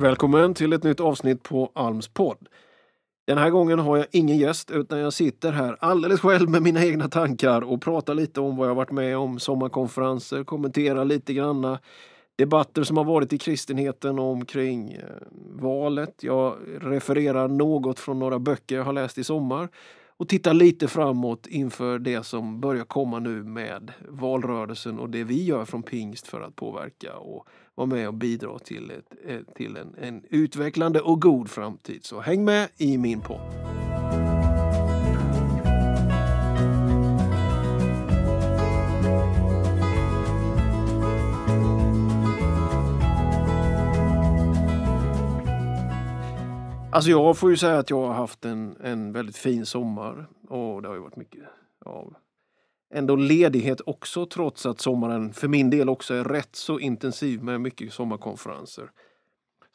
Välkommen till ett nytt avsnitt på Alms podd. Den här gången har jag ingen gäst utan jag sitter här alldeles själv med mina egna tankar och pratar lite om vad jag varit med om, sommarkonferenser, kommenterar lite granna debatter som har varit i kristenheten omkring eh, valet. Jag refererar något från några böcker jag har läst i sommar och tittar lite framåt inför det som börjar komma nu med valrörelsen och det vi gör från pingst för att påverka och vara med och bidra till, ett, eh, till en, en utvecklande och god framtid. Så häng med i min podd. Alltså jag får ju säga att jag har haft en, en väldigt fin sommar och det har ju varit mycket av ändå ledighet också trots att sommaren för min del också är rätt så intensiv med mycket sommarkonferenser.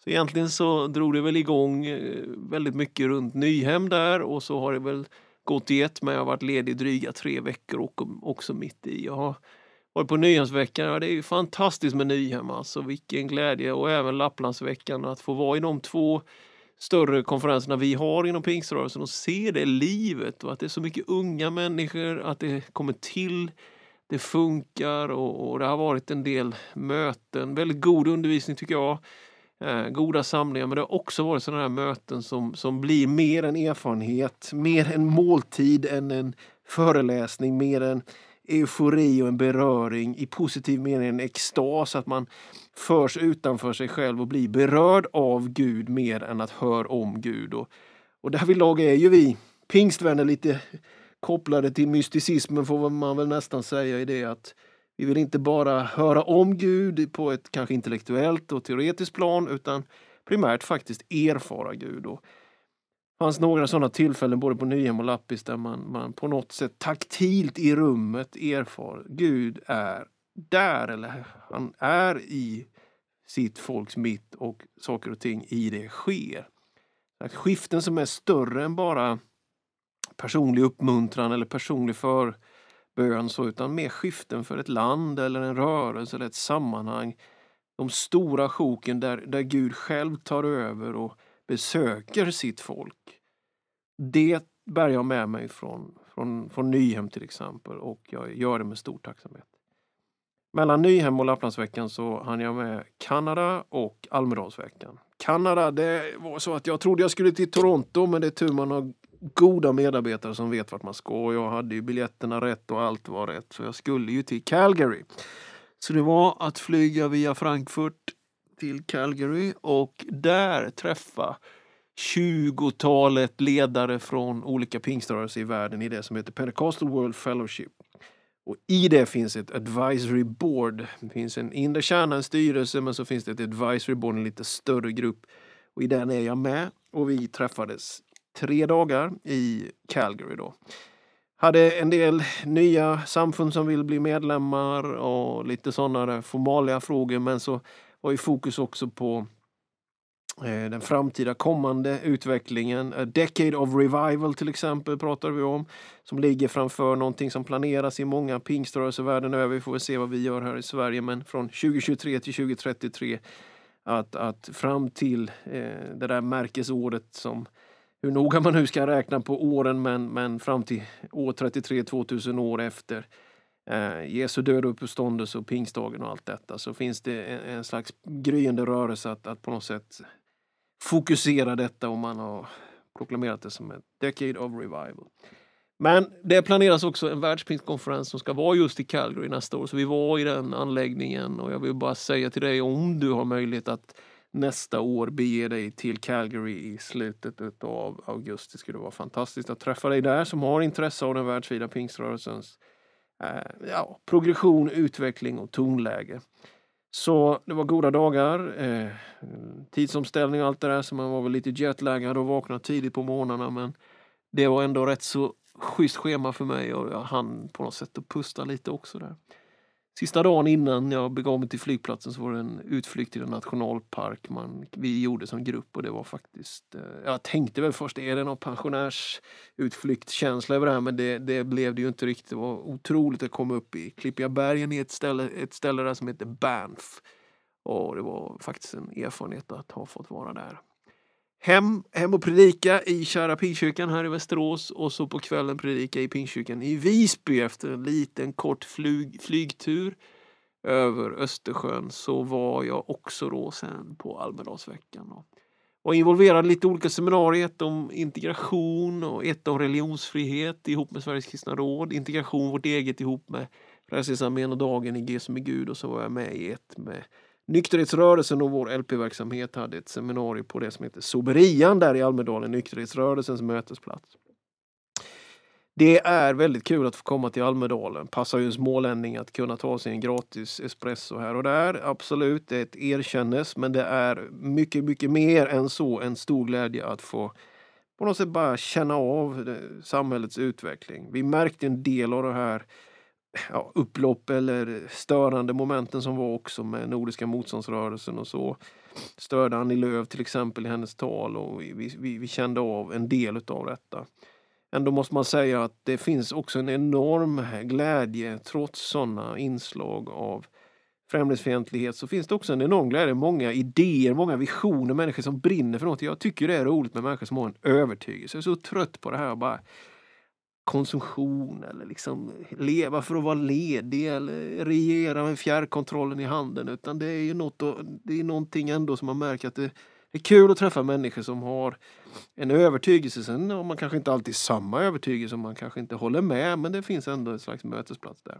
Så egentligen så drog det väl igång eh, väldigt mycket runt Nyhem där och så har det väl gått i ett men jag har varit ledig dryga tre veckor och också mitt i. Jag har varit på Nyhemsveckan, ja, det är ju fantastiskt med Nyhem alltså, vilken glädje och även Lapplandsveckan att få vara i de två större konferenserna vi har inom pingströrelsen och se det livet och att det är så mycket unga människor, att det kommer till, det funkar och, och det har varit en del möten, väldigt god undervisning tycker jag. Eh, goda samlingar, men det har också varit sådana här möten som, som blir mer en erfarenhet, mer en måltid än en föreläsning, mer en eufori och en beröring i positiv mening, en extas, att man förs utanför sig själv och blir berörd av Gud mer än att höra om Gud. Och, och därvidlag är ju vi pingstvänner lite kopplade till mysticismen får man väl nästan säga i det att vi vill inte bara höra om Gud på ett kanske intellektuellt och teoretiskt plan utan primärt faktiskt erfara Gud. Och fanns några sådana tillfällen både på Nyhem och Lappis där man, man på något sätt taktilt i rummet erfar Gud är där eller han är i sitt folks mitt och saker och ting i det sker. Skiften som är större än bara personlig uppmuntran eller personlig förbön så, utan mer skiften för ett land eller en rörelse eller ett sammanhang. De stora sjoken där, där Gud själv tar över och besöker sitt folk. Det bär jag med mig från, från, från Nyhem till exempel och jag gör det med stor tacksamhet. Mellan Nyhem och Lapplandsveckan så hann jag med Kanada och Almedalsveckan. Kanada, det var så att jag trodde jag skulle till Toronto men det är tur man har goda medarbetare som vet vart man ska. Och jag hade ju biljetterna rätt och allt var rätt. Så jag skulle ju till Calgary. Så det var att flyga via Frankfurt till Calgary och där träffa 20-talet ledare från olika pingströrelser i världen i det som heter Pentecostal World Fellowship. Och I det finns ett advisory board. Det finns en inre kärna, en styrelse, men så finns det ett advisory board, en lite större grupp. Och I den är jag med och vi träffades tre dagar i Calgary. Då. Hade en del nya samfund som vill bli medlemmar och lite sådana formalia frågor men så har ju fokus också på eh, den framtida kommande utvecklingen. A Decade of Revival till exempel pratar vi om. Som ligger framför någonting som planeras i många pingströrelser världen över. Vi får väl se vad vi gör här i Sverige men från 2023 till 2033 att, att fram till eh, det där märkesåret som hur noga man nu ska räkna på åren men, men fram till år 33, 2000 år efter eh, Jesu död och uppståndelse och pingstdagen och allt detta så finns det en, en slags gryende rörelse att, att på något sätt fokusera detta och man har proklamerat det som ett Decade of Revival. Men det planeras också en världspingstkonferens som ska vara just i Calgary nästa år. Så vi var i den anläggningen och jag vill bara säga till dig om du har möjlighet att nästa år bege dig till Calgary i slutet av augusti. Det skulle vara fantastiskt att träffa dig där som har intresse av den världsvida pingströrelsens eh, ja, progression, utveckling och tonläge. Så det var goda dagar, eh, tidsomställning och allt det där så man var väl lite jetlaggad och vaknade tidigt på morgnarna men det var ändå rätt så schysst schema för mig och jag hann på något sätt att pusta lite också där. Sista dagen innan jag begav mig till flygplatsen så var det en utflykt till en nationalpark man, vi gjorde som grupp och det var faktiskt, eh, jag tänkte väl först, är det någon pensionärsutflyktskänsla över det här? Men det, det blev det ju inte riktigt. Det var otroligt att komma upp i Klippiga bergen i ett ställe, ett ställe där som heter Banff. Och det var faktiskt en erfarenhet att ha fått vara där. Hem, hem och predika i kära Pingstkyrkan här i Västerås och så på kvällen predika i Pingstkyrkan i Visby efter en liten kort flyg, flygtur över Östersjön. Så var jag också då sen på Almedalsveckan. Och var involverad i lite olika seminarier, ett om integration och ett om religionsfrihet ihop med Sveriges kristna råd, integration vårt eget ihop med Frälsningsarmén och Dagen i G som är Gud. Och så var jag med i ett med Nykterhetsrörelsen och vår LP-verksamhet hade ett seminarium på det som heter Soberian där i Almedalen, nykterhetsrörelsens mötesplats. Det är väldigt kul att få komma till Almedalen. Passar ju en smålänning att kunna ta sig en gratis espresso här och där. Absolut, det är ett erkännes, men det är mycket, mycket mer än så. En stor glädje att få på något sätt bara känna av samhällets utveckling. Vi märkte en del av det här ja, upplopp eller störande momenten som var också med Nordiska motståndsrörelsen och så. Störde Annie Lööf till exempel i hennes tal och vi, vi, vi kände av en del av detta. Ändå måste man säga att det finns också en enorm glädje trots sådana inslag av främlingsfientlighet så finns det också en enorm glädje, många idéer, många visioner, människor som brinner för något. Jag tycker det är roligt med människor som har en övertygelse. Jag är så trött på det här bara konsumtion eller liksom leva för att vara ledig eller regera med fjärrkontrollen i handen utan det är ju något, det är någonting ändå som man märker att det, det är kul att träffa människor som har en övertygelse. Sen har man kanske inte alltid samma övertygelse, man kanske inte håller med, men det finns ändå en slags mötesplats där.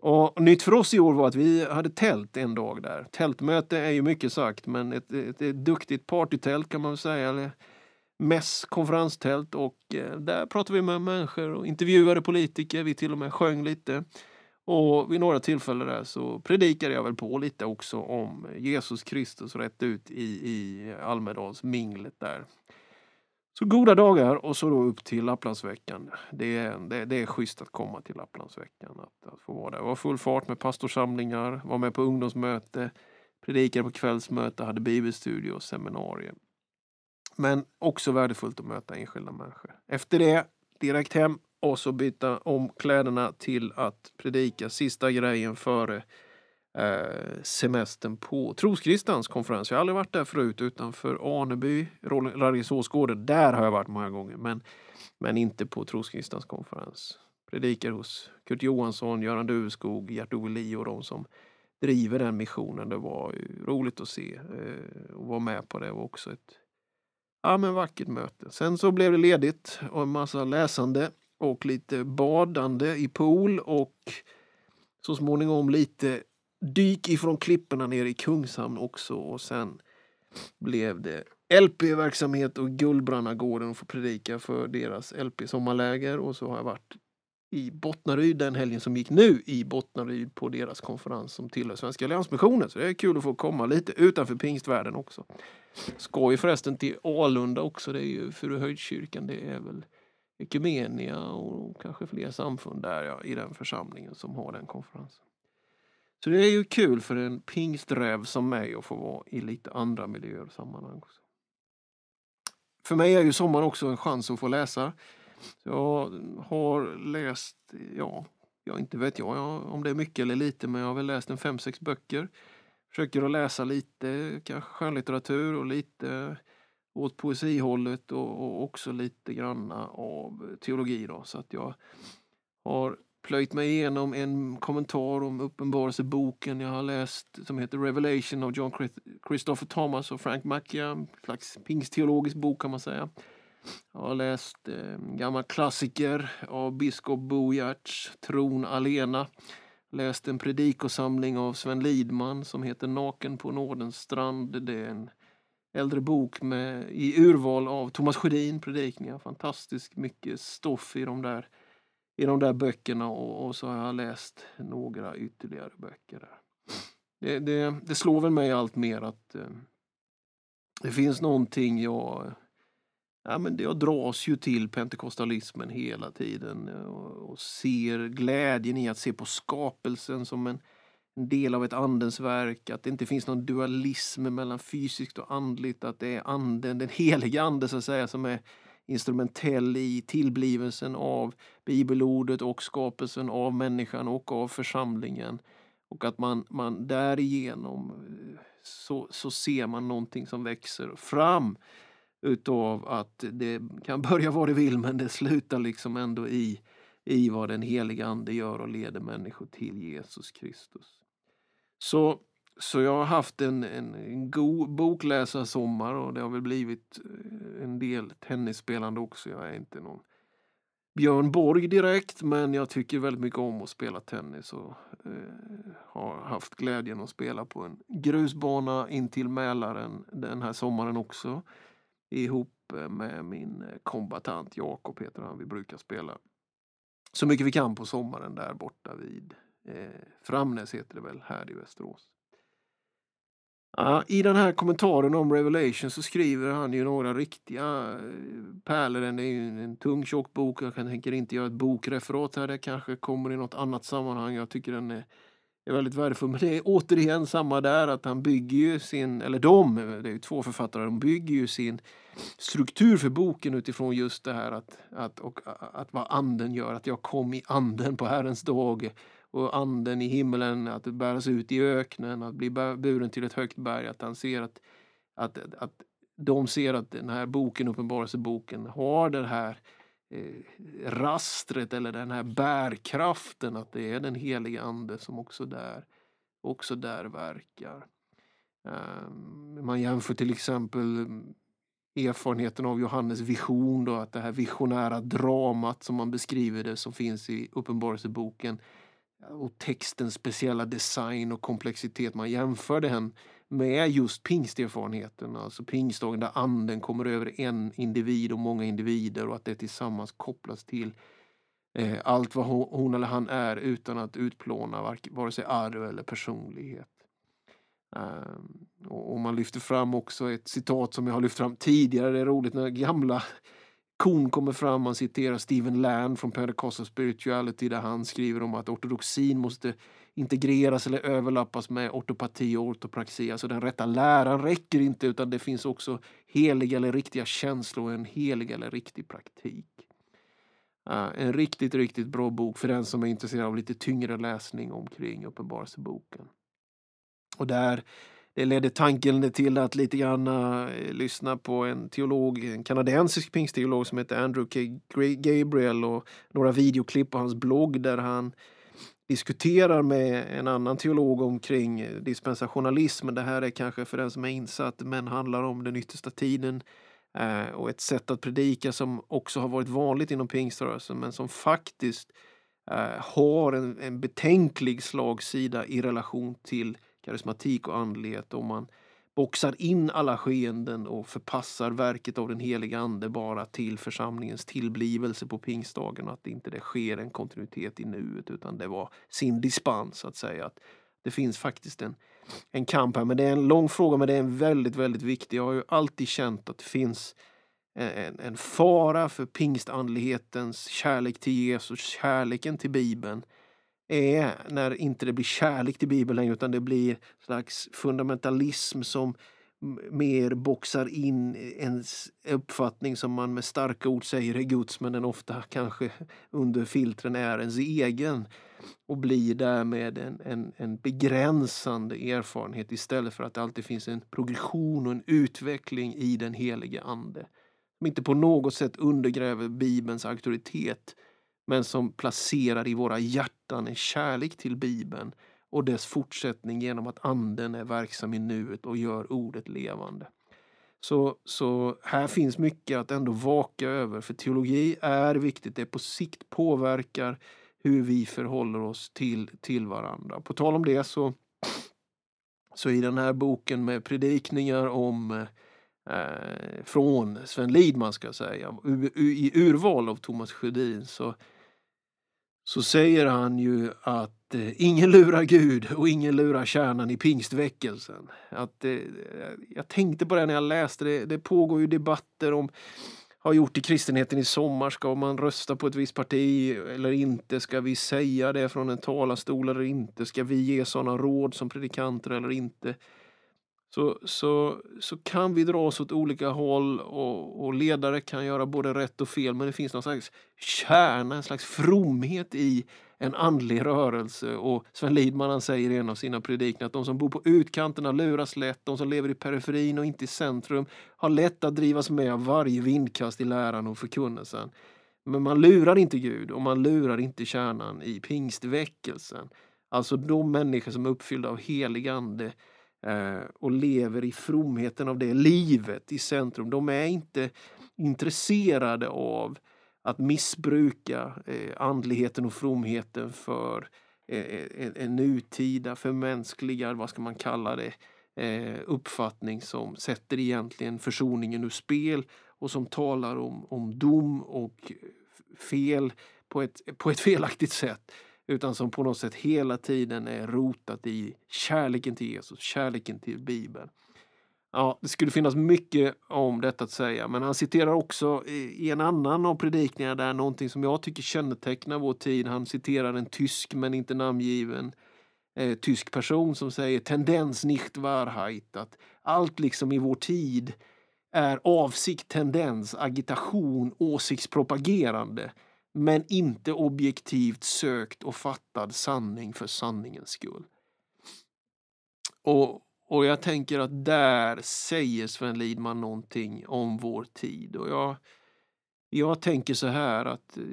Och nytt för oss i år var att vi hade tält en dag där. Tältmöte är ju mycket sagt, men ett, ett, ett duktigt partytält kan man väl säga. Eller mäss, konferenstält och eh, där pratade vi med människor och intervjuade politiker. Vi till och med sjöng lite. Och vid några tillfällen där så predikade jag väl på lite också om Jesus Kristus rätt ut i, i Almedalsminglet där. Så goda dagar och så då upp till Lapplandsveckan. Det är, det, det är schysst att komma till Lapplandsveckan. Att, att få vara där. Det var full fart med pastorsamlingar, var med på ungdomsmöte, predikade på kvällsmöte, hade bibelstudier och seminarium. Men också värdefullt att möta enskilda människor. Efter det direkt hem och så byta om kläderna till att predika sista grejen före eh, semestern på Troskristans konferens. Jag har aldrig varit där förut utanför Aneby, Rallingsåsgården. Där har jag varit många gånger, men, men inte på Troskristans konferens. Predikar hos Kurt Johansson, Göran Duveskog, Gert-Ove Li och de som driver den missionen. Det var roligt att se eh, och vara med på det. det var också ett ja, men vackert möte. Sen så blev det ledigt och en massa läsande och lite badande i pool och så småningom lite dyk ifrån klipporna ner i Kungshamn också och sen blev det LP-verksamhet och Gullbrannagården och få predika för deras LP-sommarläger och så har jag varit i Bottnaryd den helgen som gick nu i Bottnaryd på deras konferens som tillhör Svenska Alliansmissionen. Så det är kul att få komma lite utanför pingstvärlden också. Ska ju förresten till Alunda också, det är ju Furuhöjdskyrkan, det är väl Ekumenia och kanske fler samfund där ja, i den församlingen som har den konferensen. Så det är ju kul för en pingsträv som mig att få vara i lite andra miljöer och sammanhang. Också. För mig är ju sommaren också en chans att få läsa. Jag har läst, ja, jag inte vet jag om det är mycket eller lite, men jag har väl läst en fem, sex böcker. Försöker att läsa lite kanske skönlitteratur och lite åt poesihållet och, och också lite granna av teologi. Då, så att jag har plöjt mig igenom en kommentar om Uppenbarelseboken jag har läst som heter Revelation av John Christopher Thomas och Frank Macchia. En slags pingstteologisk bok kan man säga. Jag har läst eh, gammal klassiker av biskop Bo Giertz, Tron alena. Läst en predikosamling av Sven Lidman som heter Naken på nådens strand. Det är en äldre bok med, i urval av Thomas Sjödin predikningar. Fantastiskt mycket stoff i de där, i de där böckerna och, och så har jag läst några ytterligare böcker. där. Det, det, det slår väl mig allt mer att eh, det finns någonting jag Ja, men jag dras ju till pentekostalismen hela tiden eh, och, ser glädjen i att se på skapelsen som en, en del av ett andens verk, att det inte finns någon dualism mellan fysiskt och andligt, att det är anden, den heliga ande så att säga, som är instrumentell i tillblivelsen av bibelordet och skapelsen av människan och av församlingen. Och att man, man därigenom eh, så, så ser man någonting som växer fram utav att det kan börja vad det vill men det slutar liksom ändå i, i vad den heliga Ande gör och leder människor till Jesus Kristus. Så, så jag har haft en, en, en god bokläsarsommar och det har väl blivit eh, en del tennisspelande också. Jag är inte någon Björn Borg direkt, men jag tycker väldigt mycket om att spela tennis och eh, har haft glädjen att spela på en grusbana in till Mälaren den här sommaren också ihop eh, med min eh, kombatant Jakob heter han. Vi brukar spela så mycket vi kan på sommaren där borta vid eh, Framnäs heter det väl här i Västerås. Ja, I den här kommentaren om Revelation så skriver han ju några riktiga eh, pärlor. Det är ju en tung tjock bok. Jag tänker inte göra ett bokreferat här. Det kanske kommer i något annat sammanhang. Jag tycker den är, är väldigt värdefull. Men det är återigen samma där att han bygger ju sin, eller de, det är ju två författare, de bygger ju sin struktur för boken utifrån just det här att, att, och, att vad anden gör. Att jag kom i anden på Herrens dag och anden i himlen, att bäras ut i öknen, att bli buren till ett högt berg, att han ser att, att, att de ser att den här boken, Uppenbarelseboken, har det här Eh, rastret eller den här bärkraften, att det är den heliga ande som också där, också där verkar. Eh, man jämför till exempel erfarenheten av Johannes vision, då, att det här visionära dramat som man beskriver det, som finns i Uppenbarelseboken, och textens speciella design och komplexitet. Man jämför den med just pingsterfarenheten, alltså pingstdagen där anden kommer över en individ och många individer och att det tillsammans kopplas till eh, allt vad hon, hon, eller han är utan att utplåna vare sig arv eller personlighet. Um, och, och man lyfter fram också ett citat som jag har lyft fram tidigare, det är roligt när gamla Kon kommer fram, man citerar Stephen Land från Pentecostal Spirituality där han skriver om att ortodoxin måste integreras eller överlappas med ortopati och ortopraxi. Alltså den rätta läran räcker inte utan det finns också heliga eller riktiga känslor och en helig eller riktig praktik. Uh, en riktigt, riktigt bra bok för den som är intresserad av lite tyngre läsning omkring Uppenbarelseboken. Och där det ledde tanken till att lite grann uh, lyssna på en teolog, en kanadensisk pingstteolog som heter Andrew K. Gabriel och några videoklipp på hans blogg där han diskuterar med en annan teolog omkring dispensationalism. Det här är kanske för den som är insatt, men handlar om den yttersta tiden eh, och ett sätt att predika som också har varit vanligt inom pingströrelsen, men som faktiskt eh, har en, en betänklig slagsida i relation till karismatik och andlighet om man boxar in alla skeenden och förpassar verket av den heliga Ande bara till församlingens tillblivelse på pingstdagen. Att inte det sker en kontinuitet i nuet utan det var sin dispens att säga. att Det finns faktiskt en, en kamp här. Men det är en lång fråga men det är en väldigt, väldigt viktig. Jag har ju alltid känt att det finns en, en fara för pingstandlighetens kärlek till Jesus, kärleken till Bibeln är när inte det blir kärlek till Bibeln längre utan det blir slags fundamentalism som mer boxar in en uppfattning som man med starka ord säger är Guds men den ofta kanske under filtren är ens egen och blir därmed en, en, en begränsande erfarenhet istället för att det alltid finns en progression och en utveckling i den helige Ande. Som inte på något sätt undergräver Bibelns auktoritet men som placerar i våra hjärtan en kärlek till Bibeln och dess fortsättning genom att Anden är verksam i nuet och gör ordet levande. Så, så här finns mycket att ändå vaka över, för teologi är viktigt. Det på sikt påverkar hur vi förhåller oss till, till varandra. På tal om det så, så i den här boken med predikningar om eh, från Sven Lidman ska jag säga, i urval av Thomas Sjödin så så säger han ju att eh, ingen lurar Gud och ingen lurar kärnan i pingstväckelsen. Att, eh, jag tänkte på det när jag läste det. Det pågår ju debatter om har gjort i kristenheten i sommar. Ska man rösta på ett visst parti eller inte? Ska vi säga det från en talarstol eller inte? Ska vi ge sådana råd som predikanter eller inte? Så, så, så kan vi dra oss åt olika håll och, och, ledare kan göra både rätt och fel men det finns någon slags kärna, en slags fromhet i en andlig rörelse. Och Sven Lidman han säger i en av sina predikningar att de som bor på utkanterna luras lätt, de som lever i periferin och inte i centrum har lätt att drivas med av varje vindkast i läran och förkunnelsen. Men man lurar inte Gud och man lurar inte kärnan i pingstväckelsen. Alltså de människor som är uppfyllda av helig ande Eh, och lever i fromheten av det livet i centrum. De är inte intresserade av att missbruka eh, andligheten och fromheten för eh, en, en nutida förmänskligad, vad ska man kalla det, uppfattning som sätter egentligen försoningen ur spel och som talar om, om dom och fel på ett, på ett felaktigt sätt utan som på något sätt hela tiden är rotat i kärleken till Jesus, kärleken till Bibeln. Ja, det skulle finnas mycket om detta att säga, men han citerar också i en annan av predikningarna där någonting som jag tycker kännetecknar vår tid. Han citerar en tysk, men inte namngiven, eh, tysk person som säger tendens nicht Wahrheit, att allt liksom i vår tid är avsikt, tendens, agitation, åsiktspropagerande men inte objektivt sökt och fattad sanning för sanningens skull. Och, och jag tänker att där säger Sven Lidman någonting om vår tid. Och jag, jag tänker så här att eh,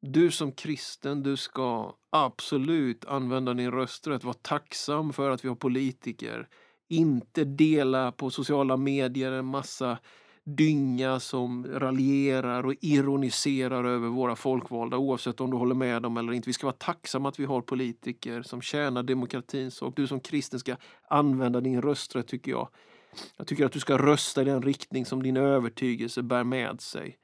du som kristen, du ska absolut använda din rösträtt. Var tacksam för att vi har politiker. Inte dela på sociala medier en massa dynga som raljerar och ironiserar över våra folkvalda oavsett om du håller med dem eller inte. Vi ska vara tacksamma att vi har politiker som tjänar demokratins sak. Du som kristen ska använda din rösträtt tycker jag. Jag tycker att du ska rösta i den riktning som din övertygelse bär med sig.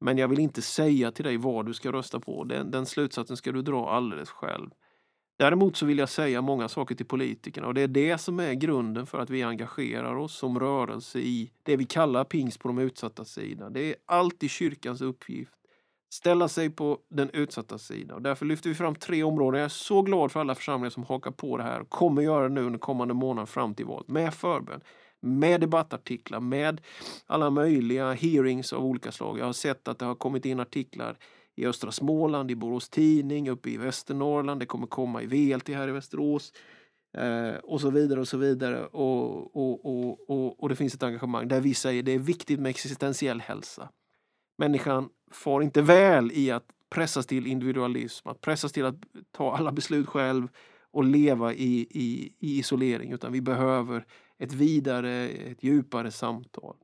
Men jag vill inte säga till dig vad du ska rösta på. Den, den slutsatsen ska du dra alldeles själv. Däremot så vill jag säga många saker till politikerna och det är det som är grunden för att vi engagerar oss som rörelse i det vi kallar pingst på de utsatta sida. Det är alltid kyrkans uppgift. Ställa sig på den utsatta sidan. Och därför lyfter vi fram tre områden. Jag är så glad för alla församlingar som hakar på det här och kommer göra det nu under kommande månad fram till valet. Med förbön, med debattartiklar, med alla möjliga hearings av olika slag. Jag har sett att det har kommit in artiklar i östra Småland, i Borås Tidning, uppe i Västernorrland. Det kommer komma i VLT här i Västerås. Eh, och så vidare och så vidare. Och, och, och, och, och det finns ett engagemang där vi säger det är viktigt med existentiell hälsa. Människan får inte väl i att pressas till individualism, att pressas till att ta alla beslut själv och leva i, i, i isolering, utan vi behöver ett vidare, ett djupare samtal.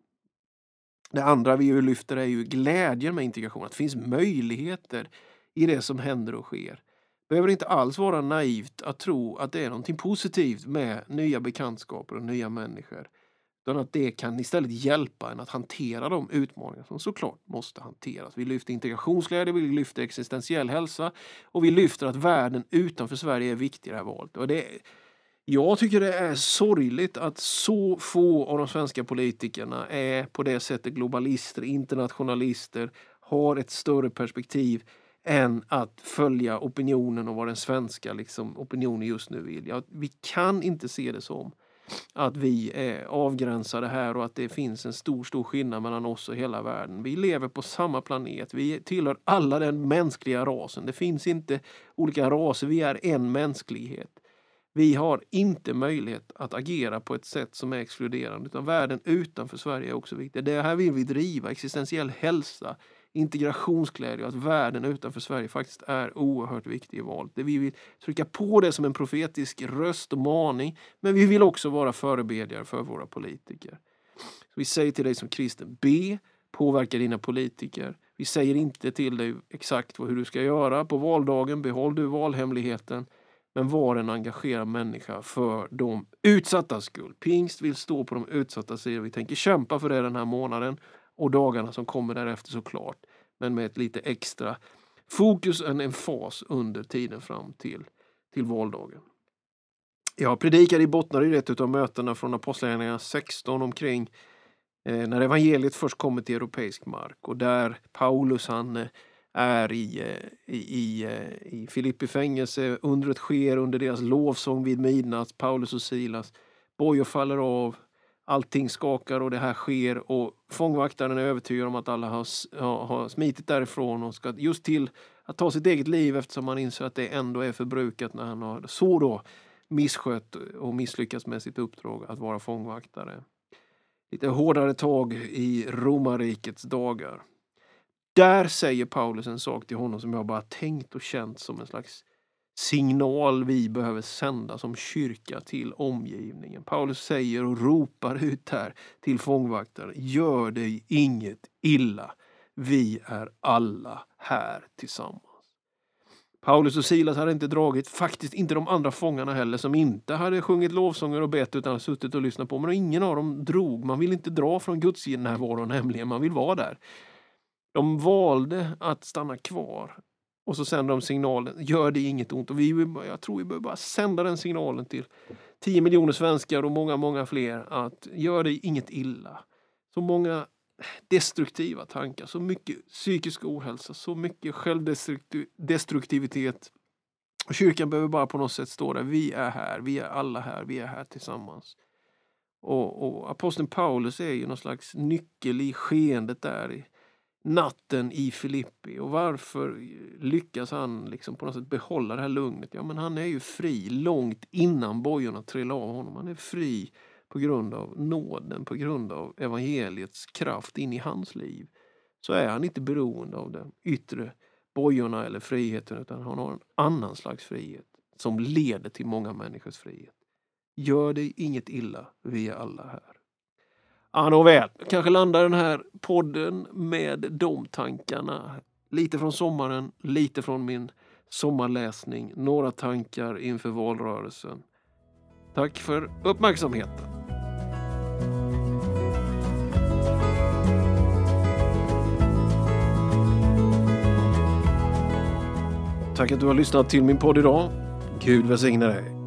Det andra vi lyfter är ju glädjen med integration, att det finns möjligheter i det som händer och sker. Det behöver inte alls vara naivt att tro att det är någonting positivt med nya bekantskaper och nya människor. Utan att det kan istället hjälpa en att hantera de utmaningar som såklart måste hanteras. Vi lyfter integrationsglädje, vi lyfter existentiell hälsa och vi lyfter att världen utanför Sverige är viktig i det här valet. Och det jag tycker det är sorgligt att så få av de svenska politikerna är på det sättet globalister, internationalister, har ett större perspektiv än att följa opinionen och vad den svenska liksom, opinionen just nu vill. Ja, vi kan inte se det som att vi är avgränsade här och att det finns en stor, stor skillnad mellan oss och hela världen. Vi lever på samma planet. Vi tillhör alla den mänskliga rasen. Det finns inte olika raser. Vi är en mänsklighet. Vi har inte möjlighet att agera på ett sätt som är exkluderande utan världen utanför Sverige är också viktig. Det här vill vi driva, existentiell hälsa, integrationsglädje och att världen utanför Sverige faktiskt är oerhört viktig i valet. Vi vill trycka på det som en profetisk röst och maning men vi vill också vara förebedjare för våra politiker. Så vi säger till dig som kristen, be, påverka dina politiker. Vi säger inte till dig exakt hur du ska göra på valdagen, behåll du valhemligheten men var en engagerad människa för de utsatta skull. Pingst vill stå på de utsatta sidor. Vi tänker kämpa för det den här månaden och dagarna som kommer därefter såklart. Men med ett lite extra fokus, en emfas under tiden fram till, till valdagen. Jag predikade i Bottnaryd ett av mötena från Apostlagärningarna 16 omkring eh, när evangeliet först kommer till europeisk mark och där Paulus han eh, är i, eh, i, i, eh, i Filippi fängelse. Undret sker under deras lovsång vid midnatt. Paulus och Silas. Bojor faller av. Allting skakar och det här sker och fångvaktaren är övertygad om att alla har, har, har smitit därifrån och ska just till att ta sitt eget liv eftersom han inser att det ändå är förbrukat när han har så då misskött och misslyckats med sitt uppdrag att vara fångvaktare. Lite hårdare tag i romarrikets dagar. Där säger Paulus en sak till honom som jag bara tänkt och känt som en slags signal vi behöver sända som kyrka till omgivningen. Paulus säger och ropar ut här till fångvaktaren. Gör dig inget illa. Vi är alla här tillsammans. Paulus och Silas hade inte dragit, faktiskt inte de andra fångarna heller som inte hade sjungit lovsånger och bett utan suttit och lyssnat på. Men ingen av dem drog. Man vill inte dra från Guds närvaro nämligen, man vill vara där. De valde att stanna kvar och så sänder de signalen, gör det inget ont. Och vi, jag tror vi behöver bara sända den signalen till 10 miljoner svenskar och många, många fler att gör det inget illa. Så många destruktiva tankar, så mycket psykisk ohälsa, så mycket självdestruktivitet. Och kyrkan behöver bara på något sätt stå där. Vi är här, vi är alla här, vi är här tillsammans. Och, och aposteln Paulus är ju någon slags nyckel i skeendet där natten i Filippi. Och varför lyckas han liksom på något sätt behålla det här lugnet? Ja, men han är ju fri långt innan bojorna trillar av honom. Han är fri på grund av nåden, på grund av evangeliets kraft in i hans liv. Så är han inte beroende av de yttre bojorna eller friheten utan han har en annan slags frihet som leder till många människors frihet. Gör dig inget illa, vi är alla här. Ja, nåväl, kanske landar den här podden med de tankarna. Lite från sommaren, lite från min sommarläsning, några tankar inför valrörelsen. Tack för uppmärksamheten. Tack att du har lyssnat till min podd idag. Gud välsigne dig.